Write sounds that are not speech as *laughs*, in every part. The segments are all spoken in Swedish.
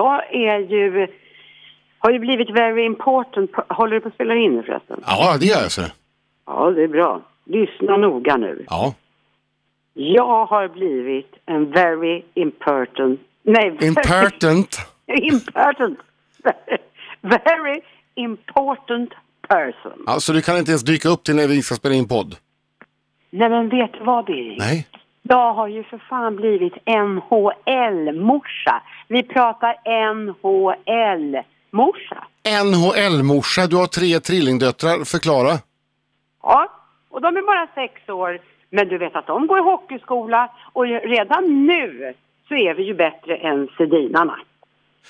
jag är ju, har ju blivit very important. Håller du på att spela in nu förresten? Ja, det gör jag så. Ja, det är bra. Lyssna noga nu. Ja. Jag har blivit en very important... Nej, very- Impertinent. *laughs* important. Very important person. Ja, så du kan inte ens dyka upp till när vi ska spela in podd? Nej, men vet du vad Birger? Nej. Jag har ju för fan blivit NHL-morsa. Vi pratar NHL-morsa. NHL-morsa, du har tre trillingdöttrar. Förklara. Ja, och de är bara sex år. Men du vet att de går i hockeyskola och redan nu så är vi ju bättre än Sedinarna.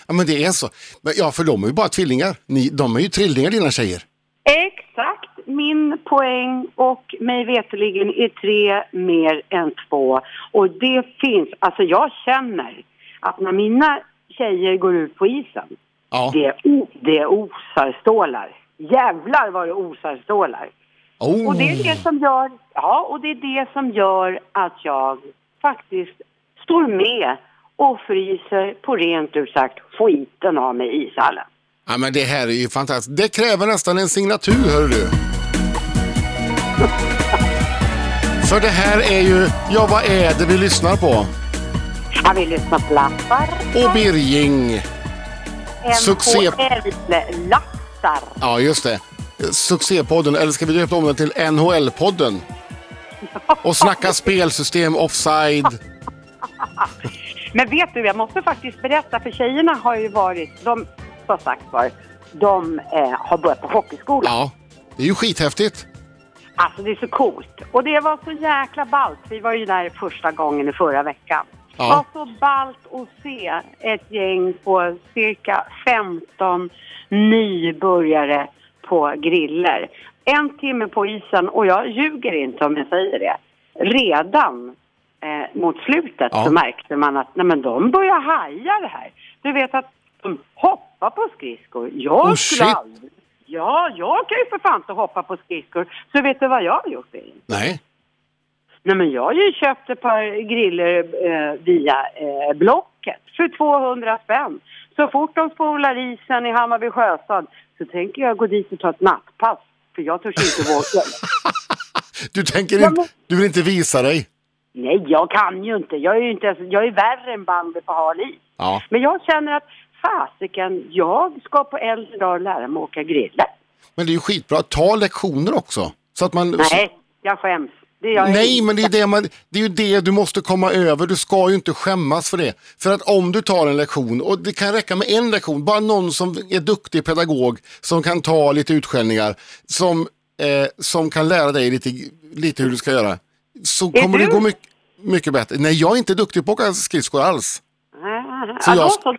Ja, men det är så. Ja, för de är ju bara tvillingar. Ni, de är ju trillingar dina tjejer. Exakt min poäng och mig veterligen är tre mer än två. Och det finns, alltså jag känner att när mina tjejer går ut på isen, Ja. det, det osar stålar. Jävlar vad det osar stålar. Oh. Och det är det som gör, ja, och det är det som gör att jag faktiskt står med och fryser på rent ut sagt skiten av mig i ishallen. Ja, men det här är ju fantastiskt. Det kräver nästan en signatur, hör du. *laughs* För det här är ju, ja vad är det vi lyssnar på? Jag vill lyssna på lappar. Och Birging. succé- NHL-lappar. Ja, just det. Succépodden, eller ska vi döpa om den till NHL-podden? Och snacka *laughs* spelsystem, offside. Men vet du, jag måste faktiskt berätta för tjejerna har ju varit, de, som sagt var, de eh, har börjat på hockeyskola. Ja, det är ju skithäftigt. Alltså det är så coolt. Och det var så jäkla ballt. Vi var ju där första gången i förra veckan. Ja. Det var så ballt att se ett gäng på cirka 15 nybörjare på griller. En timme på isen och jag ljuger inte om jag säger det. Redan eh, mot slutet Ja. så märkte man att nej, men de börjar haja det här. Du vet att de hoppar på skridskor. Jag Oh, skulle aldrig Ja, jag kan ju för fan inte hoppa på skridskor. Så vet du vad jag har gjort? Birger? Nej. Nej, men jag har ju köpt ett par griller eh, via eh, Blocket för 200 spänn. Så fort de spolar isen i Hammarby sjöstad så tänker jag gå dit och ta ett nattpass. För jag törs inte våga. *laughs* Du tänker Ja, inte, du vill inte visa dig. Nej, jag kan ju inte. Jag är ju inte ens, jag är värre än bandy på hal. Ja. Men jag känner att fasiken, jag ska på äldre dagar lära mig åka griller. Men det är ju skitbra. Ta lektioner också. Så att man... Nej, jag skäms. Det jag Nej, men det är, det, man, det är ju det du måste komma över. Du ska ju inte skämmas för det. För att om du tar en lektion, och det kan räcka med en lektion, bara någon som är duktig pedagog, som kan ta lite utskällningar, som, eh, som kan lära dig lite, lite hur du ska göra, så Är kommer det du? gå mycket, mycket bättre. Nej, jag är inte duktig på att åka skridskor alls. Ah, Så ja, jag-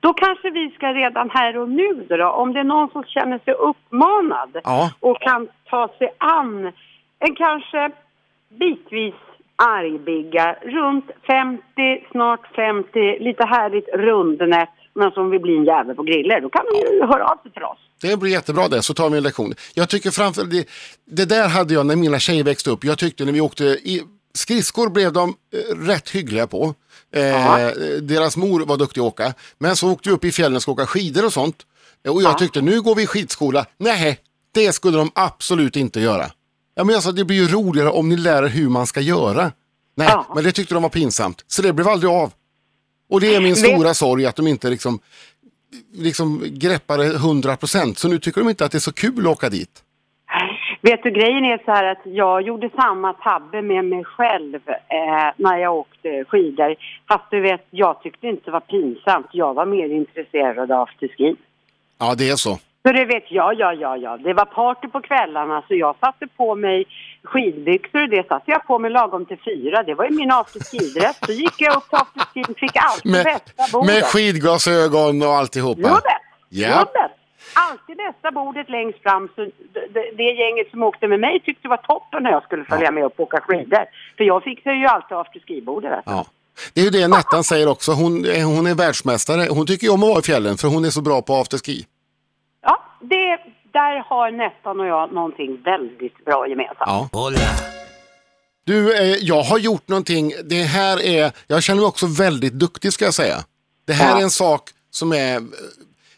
då, kanske vi ska redan här och nu då, då, om det är någon som känner sig uppmanad Ja. och kan ta sig an en kanske bitvis argbigga, runt 50, snart 50, lite härligt rundnät, men som vill bli en jävel på griller, då kan de ju höra av sig till oss. Det blir jättebra det, så tar vi en lektion. Jag tycker framför det, det där hade jag när mina tjejer växte upp. Jag tyckte när vi åkte i skridskor blev de eh, rätt hyggliga på. Eh. Deras mor var duktig att åka. Men så åkte vi upp i fjällen och skulle åka skidor och sånt. Eh, Och jag Ja. tyckte nu går vi i skidskola. Nej, det skulle de absolut inte göra. Ja, men jag sa det blir ju roligare om ni lär er hur man ska göra. Nej, Ja. men det tyckte de var pinsamt. Så det blev aldrig av. Och det är min stora sorg att de inte liksom liksom greppade 100 procent. Så nu tycker de inte att det är så kul att åka dit. Vet du, grejen är så här att jag gjorde samma tabbe med mig själv eh, när jag åkte skidor. Fast du vet, jag tyckte inte det var pinsamt. Jag var mer intresserad av afterski. Ja, det är så. Så det vet jag, ja, ja, ja. Det var party på kvällarna så jag satte på mig skidbyxor och det satte jag på mig lagom till fyra. Det var ju min afterski-dress. Så gick jag upp till afterskin fick alltid Med, bästa bordet. med skidglasögon och alltihopa. Jobbet! Ja. Jobbet! Alltid bästa bordet längst fram. Så det, det, gänget som åkte med mig tyckte det var toppen när jag skulle följa med upp och åka skidor. För jag fixade ju alltid afterski-bordet. du. Ja. Det är ju det Nettan säger också. Hon, hon är världsmästare. Hon tycker ju om att vara i fjällen för hon är så bra på afterski. Ja, det, där har Nettan och jag någonting väldigt bra gemensamt. Ja. Du, eh, jag har gjort någonting. Det här är, jag känner mig också väldigt duktig ska jag säga. Det här Ja. är en sak som är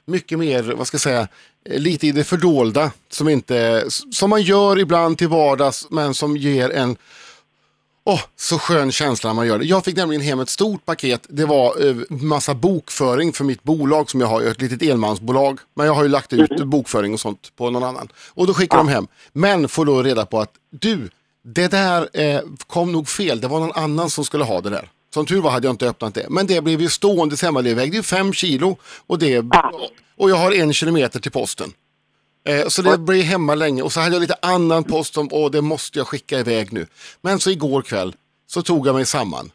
mycket mer, vad ska jag säga, eh, lite i det fördolda. Som, inte, som man gör ibland till vardags men som ger en Åh, så skön känsla när man gör det. Jag fick nämligen hem ett stort paket. Det var eh, massa bokföring för mitt bolag som jag har, ett litet enmansbolag. Men jag har ju lagt ut Mm. bokföring och sånt på någon annan. Och då skickar de hem. Men får då reda på att du, det där eh, kom nog fel. Det var någon annan som skulle ha det där. Som tur var hade jag inte öppnat det. Men det blev ju stående hemma. Det vägde ju fem kilo. Och, det, och jag har en kilometer till posten. Eh, så det blev hemma länge och så hade jag lite annan post som, åh det måste jag skicka iväg nu. Men så igår kväll så tog jag mig samman.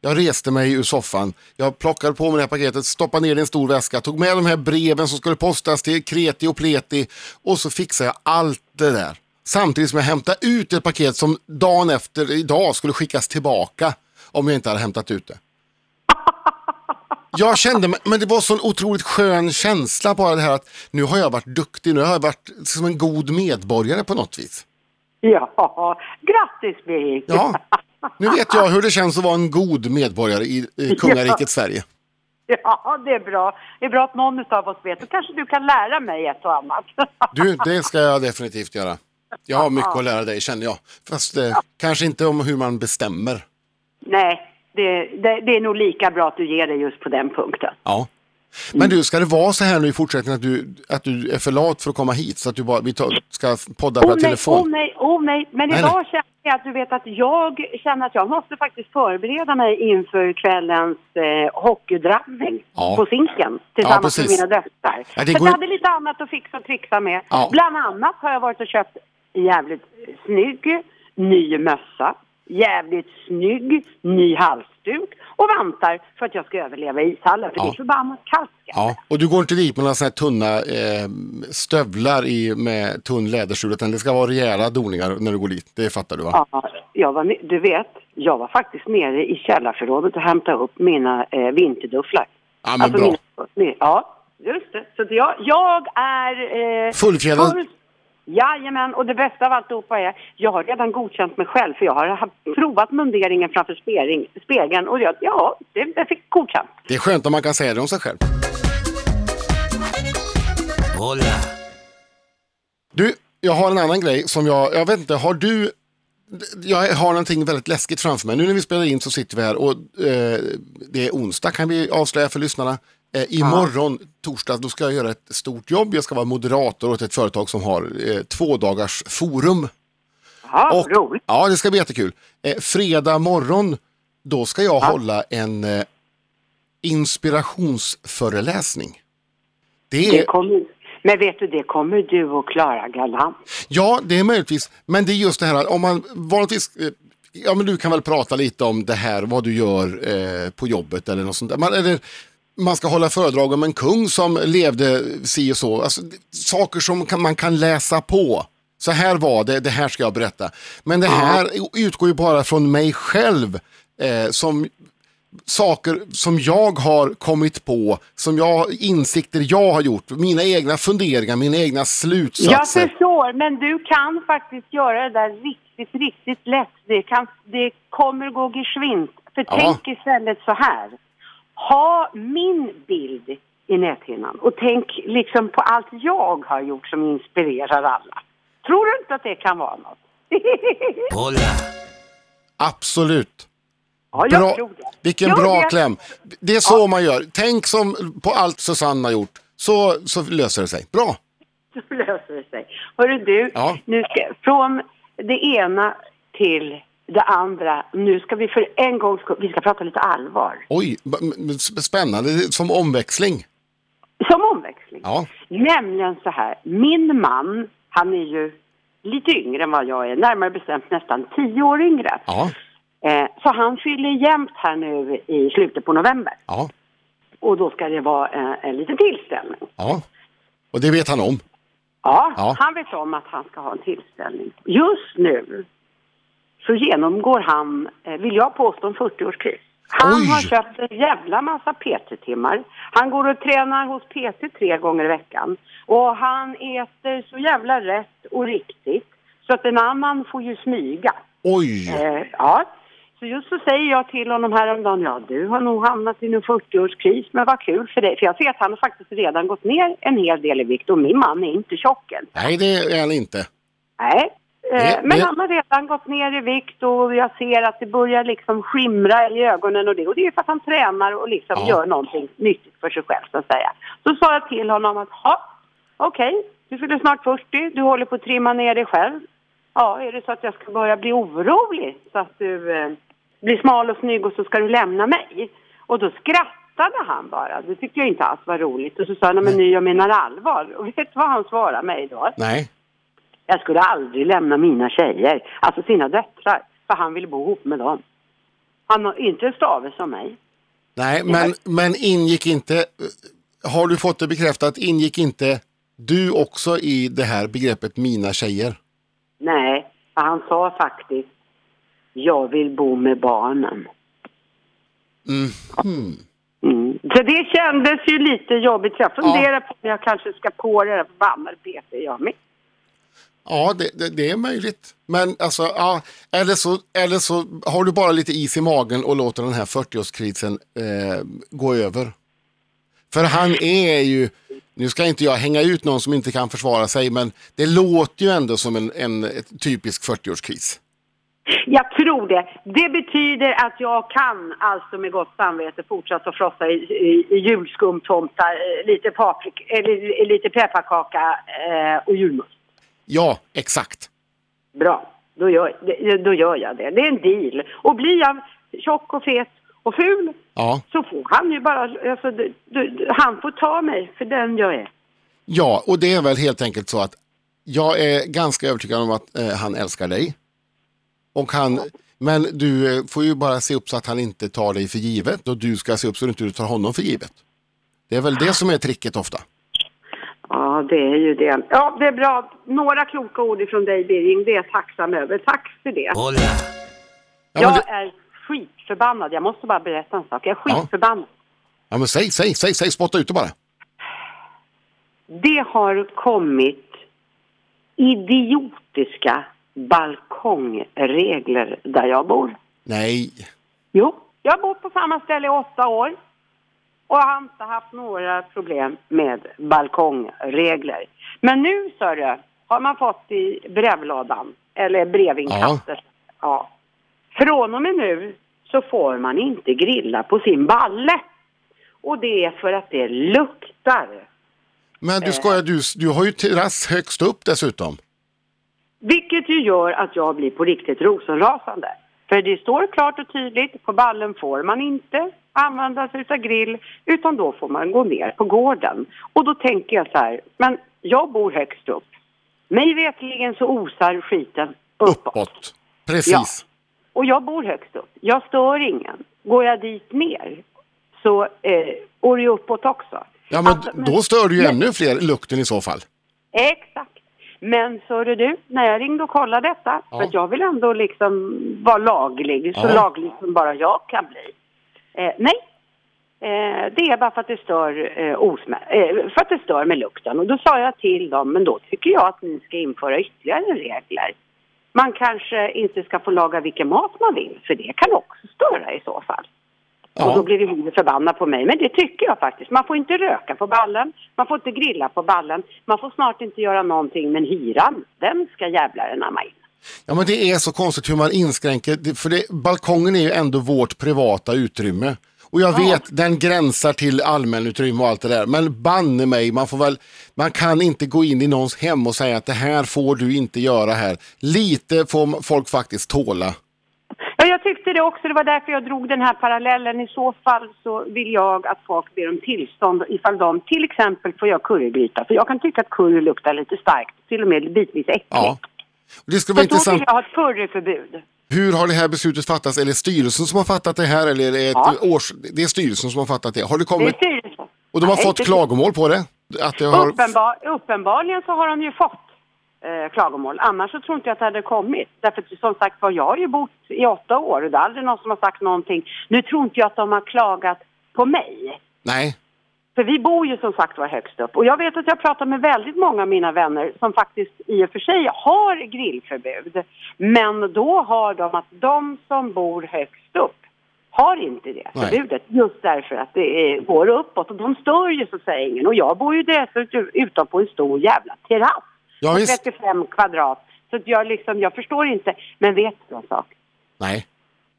Jag reste mig ur soffan, jag plockade på mig det här paketet, stoppade ner det i en stor väska, tog med de här breven som skulle postas till kreti och pleti och så fixade jag allt det där. Samtidigt som jag hämtade ut ett paket som dagen efter idag skulle skickas tillbaka om jag inte hade hämtat ut det. *laughs* Jag kände men det var så en otroligt skön känsla bara det här att nu har jag varit duktig, nu har jag varit som en god medborgare på något vis. Ja, *laughs* grattis Birgit! Ja, *laughs* nu vet jag hur det känns att vara en god medborgare i, i kungariket Sverige. Ja, det är bra. Det är bra att någon av oss vet. Då kanske du kan lära mig ett och annat. Du, det ska jag definitivt göra. Jag har mycket att lära dig känner jag. Fast eh, kanske inte om hur man bestämmer. Nej, det, det, det är nog lika bra att du ger dig just på den punkten. Ja. Men du, ska det vara så här nu i fortsättningen att du, att du är för lat för att komma hit så att du bara vi tar, ska podda per Oh telefon? oh nej, oh nej. Men Nej, idag nej. känner jag att du vet att jag känner att jag måste faktiskt förbereda mig inför kvällens eh, hockeydrabbning Ja. på Zinken tillsammans med precis. mina döttrar. Ja, det För går- jag hade lite annat att fixa och trixa med. Ja. Bland annat har jag varit och köpt jävligt snygg ny mössa, jävligt snygg ny halsduk och vantar för att jag ska överleva i ishallen. För Ja. det är förbannat kallt. Ja, och du går inte dit med några sådana här tunna eh, stövlar i, med tunn lädersula utan det ska vara rejäla doningar när du går dit. Det fattar du va? Ja, jag var, du vet, jag var faktiskt nere i källarförrådet och hämtade upp mina eh, vinterdufflar. Ja, men bra. Mina, ja, just det. Så jag, jag är... Eh, Fullfjädrad? full- Jajamän, och det bästa av alltihopa är, jag har redan godkänt mig själv för jag har haft- provat munderingen framför spegling, spegeln och jag, ja, det, jag fick godkänt. Det är skönt om man kan säga det om sig själv. Hola. Du, jag har en annan grej som jag, jag vet inte, har du jag har någonting väldigt läskigt framför mig. Nu när vi spelar in så sitter vi här och eh, det är onsdag kan vi avslöja för lyssnarna. Eh, imorgon, torsdag, då ska jag göra ett stort jobb. Jag ska vara moderator åt ett företag som har eh, två dagars forum. Ja, Och, roligt. ja, det ska bli jättekul. Eh, fredag morgon, då ska jag hålla en eh, inspirationsföreläsning. Det Det kommer, men vet du, det kommer du att klara galant. ja, det är möjligtvis, men det är just det här om man vanligtvis, eh, ja men du kan väl prata lite om det här, vad du gör eh, på jobbet eller något sånt där. Man, eller, man ska hålla föredrag om en kung som levde si och så. Alltså, saker som kan, man kan läsa på. Så här var det, det här ska jag berätta. Men det här utgår ju bara från mig själv. Eh, som saker som jag har kommit på, som jag, insikter jag har gjort, mina egna funderingar, mina egna Jag slutsatser. förstår, men du kan faktiskt göra det där riktigt, riktigt lätt. Det, kan, det kommer gå geschwint. För Ja. tänk istället så här. Ha min bild i näthinnan och tänk liksom på allt jag har gjort som inspirerar alla. Tror du inte att det kan vara något? *laughs* Absolut. ja, jag Bra, tror det. vilken Jag bra vet. kläm. Det är så man gör. Tänk som på allt Susanne har gjort, så, så löser det sig. Bra. Så löser det sig. Hörru du, Ja. nu ska, från det ena till det andra. Nu ska vi för en gång vi ska prata lite allvar. Oj, spännande. Som omväxling. Som omväxling. Ja. Nämligen så här, min man, han är ju lite yngre än vad jag är, närmare bestämt nästan tio år yngre. Ja, Eh, så han fyller jämnt här nu i slutet på november. ja, Och då ska det vara en, en liten tillställning. ja. Och det vet han om. Ja, Ja. han vet om att han ska ha en tillställning. Just nu så genomgår han, eh, vill jag påstå, en 40-årskris. Han Oj. har köpt en jävla massa PT-timmar. Han går och tränar hos PT tre gånger i veckan. Och han äter så jävla rätt och riktigt så att en annan får ju smyga. Oj, Eh, ja. Så just så säger jag till honom häromdagen, ja du har nog hamnat i en 40-årskris, men vad kul för dig. För jag ser att han har faktiskt redan gått ner en hel del i vikt och min man är inte tjock än. Nej, det är han inte. Nej. Eh, Det- Men det- han har redan gått ner i vikt och jag ser att det börjar liksom skimra i ögonen och det. Och det är för att han tränar och liksom Ja. gör någonting nyttigt för sig själv så att säga. Så sa jag till honom att, ja, okej, du fyller snart 40, du håller på att trimma ner dig själv. Ja, är det så att jag ska börja bli orolig så att du eh, blir smal och snygg och så ska du lämna mig? Och då skrattade han bara. Det tyckte jag inte alls var roligt. Och så sa han, men nu jag menar allvar. *laughs* Och vet du vad han svarade mig då? Nej. Jag skulle aldrig lämna mina tjejer, alltså sina döttrar, för han vill bo ihop med dem. Han har inte en stave som mig. Nej, men, men ingick inte, eh, har du fått det bekräftat, ingick inte du också i det här begreppet mina tjejer? Nej, för han sa faktiskt, jag vill bo med barnen. Mm. Så det kändes ju lite jobbigt. Jag funderar på om jag kanske ska på det där förbannade PT jag med. Ja, det, det, det är möjligt. Men alltså, ja, eller, så, eller så har du bara lite is i magen och låter den här 40-årskrisen eh, gå över. För han är ju, nu ska inte jag hänga ut någon som inte kan försvara sig, men det låter ju ändå som en, en typisk 40-årskris. Jag tror det. Det betyder att jag kan alltså med gott samvete fortsätta att frossa i, i, i julskumtomtar, eh, lite paprik, eller lite pepparkaka eh, och julmust. Ja, exakt. Bra, då gör, då gör jag det. Det är en deal. Och blir jag tjock och fet och ful Ja, så får han ju bara, alltså, d- d- han får ta mig för den jag är. ja, och det är väl helt enkelt så att jag är ganska övertygad om att eh, han älskar dig. Och han, men du eh, får ju bara se upp så att han inte tar dig för givet och du ska se upp så att du inte tar honom för givet. Det är väl det som är tricket ofta. Ja, det är ju det. Ja, det är bra. Några kloka ord ifrån dig, Birging. Det är jag tacksam över. Tack för det. Hola. Ja, jag det, är skitförbannad. Jag måste bara berätta en sak. Jag är Ja. skitförbannad. ja, men säg, säg, säg, säg, spotta ut det bara. Det har kommit idiotiska balkongregler där jag bor. Nej, Jo, jag har bott på samma ställe i åtta år och har inte haft några problem med balkongregler. Men nu, du, har man fått i brevlådan, eller brevinkastet. Ja. Från och med nu så får man inte grilla på sin balle. Och det är för att det luktar. men du skojar, du, du har ju terrass högst upp dessutom. Vilket ju gör att jag blir på riktigt rosenrasande. För det står klart och tydligt, på ballen får man inte använda sig av grill, utan då får man gå ner på gården. Och då tänker jag så här, men jag bor högst upp. Mig veterligen så osar skiten uppåt. Uppåt. Precis. Och jag bor högst upp. Jag stör ingen. Går jag dit ner så eh, går det uppåt också. Ja, men Alltså, då stör du ju ännu fler lukten i så fall. Exakt. Men så du, när jag ringde och kollade detta, Ja. för jag vill ändå liksom vara laglig, så Ja. laglig som bara jag kan bli. Eh, nej, eh, det är bara för att det stör eh, osmä- eh, för att det stör med lukten. Och då sa jag till dem, men då tycker jag att ni ska införa ytterligare regler. Man kanske inte ska få laga vilken mat man vill, för det kan också störa i så fall. Och då Ja. blev hon förbannad på mig. Men det tycker jag faktiskt. Man får inte röka på ballen, man får inte grilla på ballen, man får snart inte göra någonting. Men hyran, den ska jävlar anamma in. Ja, men det är så konstigt hur man inskränker, det- för det, balkongen är ju ändå vårt privata utrymme. Och jag vet, den gränsar till allmänutrymme och allt det där. Men banne mig, man får väl, man kan inte gå in i någons hem och säga att det här får du inte göra här. Lite får folk faktiskt tåla. Ja, jag tyckte det också. Det var därför jag drog den här parallellen. I så fall så vill jag att folk ber om tillstånd ifall de till exempel får göra currygryta. För jag kan tycka att curry luktar lite starkt, till och med bitvis äckligt. Ja. Det skulle vara då intressant. vill jag ha ett curryförbud. Hur har det här beslutet fattats? Är det styrelsen som har fattat det här eller är det ett Ja. års... Det är styrelsen som har fattat det. Har det Det är kommit... styrelsen. Och de har Nej, fått inte- klagomål på det? Att det har... Uppenbar, uppenbarligen så har de ju fått eh, klagomål. Annars så tror inte jag att det hade kommit. Därför att som sagt var, jag har ju bott i åtta år och det är aldrig någon som har sagt någonting. Nu tror inte jag att de har klagat på mig. Nej. För vi bor ju som sagt var högst upp. Och jag vet att jag pratar med väldigt många av mina vänner som faktiskt i och för sig har grillförbud. Men då har de att de som bor högst upp har inte det Nej. förbudet. Just därför att det går uppåt. Och de stör ju så säga ingen. Och jag bor ju dessutom utan på en stor jävla terrass. Ja, på visst. 35 kvadrat. Så jag liksom, jag förstår inte. Men vet du en sak? Nej.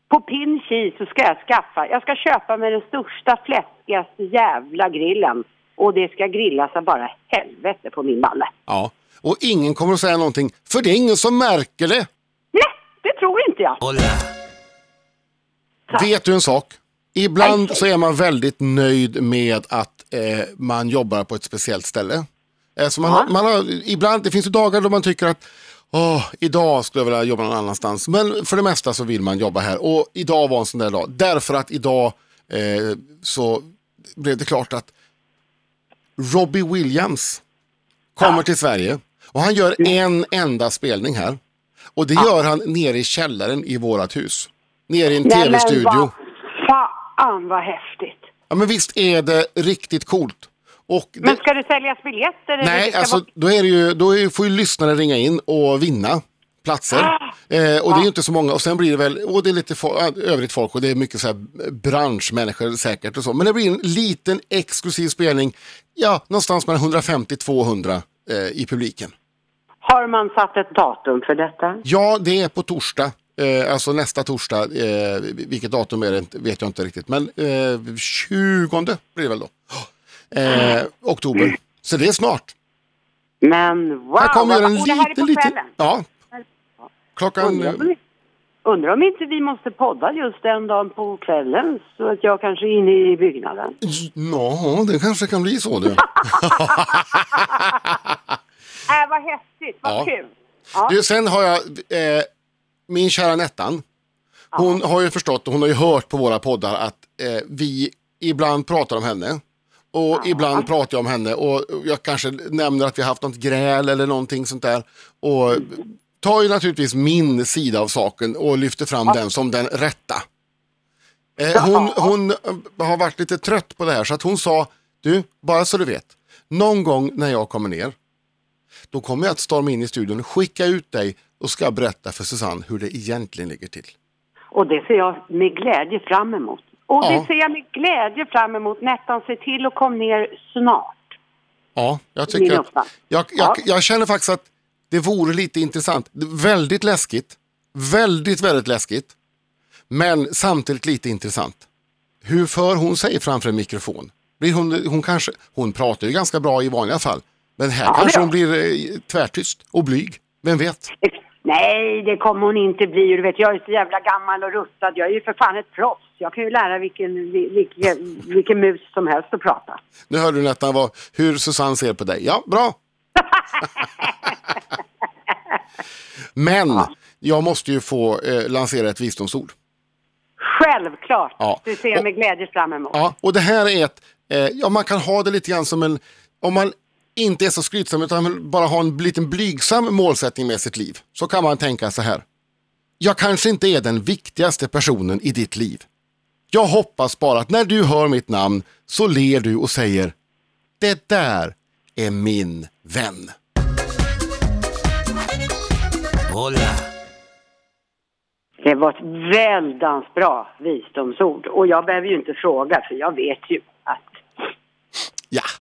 På pin så ska jag skaffa, jag ska köpa mig den största, fläskigaste jävla grillen. Och det ska grillas av bara helvete på min balle. Ja. Och ingen kommer att säga någonting, för det är ingen som märker det. Nej, det tror inte jag. Vet du en sak? Ibland Nej. så är man väldigt nöjd med att eh, man jobbar på ett speciellt ställe. Eh, så man, Ja. man har, ibland, det finns ju dagar då man tycker att Åh, idag skulle jag vilja jobba någon annanstans. Men för det mesta så vill man jobba här. Och idag var en sån där dag. Därför att idag eh, så blev det klart att Robbie Williams kommer till Sverige. Och han gör en enda spelning här. Och det gör han nere i källaren i vårat hus. Nere i en tv-studio. fan vad häftigt. Ja, men visst är det riktigt coolt. Det, Men ska det säljas biljetter? nej, alltså vara- då, är ju, då får ju lyssnare ringa in och vinna platser. Eh, och det är ju inte så många. Och sen blir det väl, och det är lite fo- äh, övrigt folk och det är mycket så här branschmänniskor säkert och så. Men det blir en liten exklusiv spelning, ja, någonstans mellan 150-200 eh, i publiken. Har man satt ett datum för detta? Ja, det är på torsdag. Eh, alltså nästa torsdag. Eh, vilket datum är det vet jag inte riktigt. Men eh, 20 blir det väl då. Eh, oktober. Så det är snart. Men wow! Här kommer en och det här är liten, på liten... kvällen? Ja. Klockan... Undrar om, undrar om inte vi måste podda just den dagen på kvällen så att jag kanske är inne i byggnaden. Ja, det kanske kan bli så du. *laughs* Äh, vad häftigt, vad Ja. kul! Ja. du sen har jag eh, min kära Nettan. Hon har ju förstått och hon har ju hört på våra poddar att eh, vi ibland pratar om henne. Och ibland pratar jag om henne och jag kanske nämner att vi har haft något gräl eller någonting sånt där. Och tar ju naturligtvis min sida av saken och lyfter fram den som den rätta. Eh, hon, hon eh, har varit lite trött på det här så att hon sa, du, bara så du vet, någon gång när jag kommer ner, då kommer jag att storma in i studion, skicka ut dig och ska berätta för Susanne hur det egentligen ligger till. Och det ser jag med glädje fram emot. Och Ja. det ser jag med glädje fram emot. Nettan, se till att kom ner snart. Ja, jag tycker att, jag, jag, Ja. jag känner faktiskt att det vore lite intressant. Väldigt läskigt, väldigt, väldigt läskigt, men samtidigt lite intressant. Hur för hon sig framför en mikrofon? Blir hon, hon, kanske, hon pratar ju ganska bra i vanliga fall, men här Ja, kanske hon blir eh, tvärtyst och blyg. Vem vet? Nej, det kommer hon inte bli. Du vet, jag är så jävla gammal och rustad. Jag är ju för fan ett proffs. Jag kan ju lära vilken, vilken, vilken mus som helst att prata. Nu hörde du Nettan vad, hur Susanne ser på dig. Ja, bra. *laughs* Men jag måste ju få eh, lansera ett visdomsord. Självklart. Ja. Det ser Och- med glädje fram emot. Ja, och det här är ett, eh, ja man kan ha det lite grann som en, om man inte är så skrytsam utan bara ha en liten blygsam målsättning med sitt liv. Så kan man tänka så här. Jag kanske inte är den viktigaste personen i ditt liv. Jag hoppas bara att när du hör mitt namn så ler du och säger Det där är min vän. Hola. Det var ett väldans bra visdomsord. Och jag behöver ju inte fråga för jag vet ju.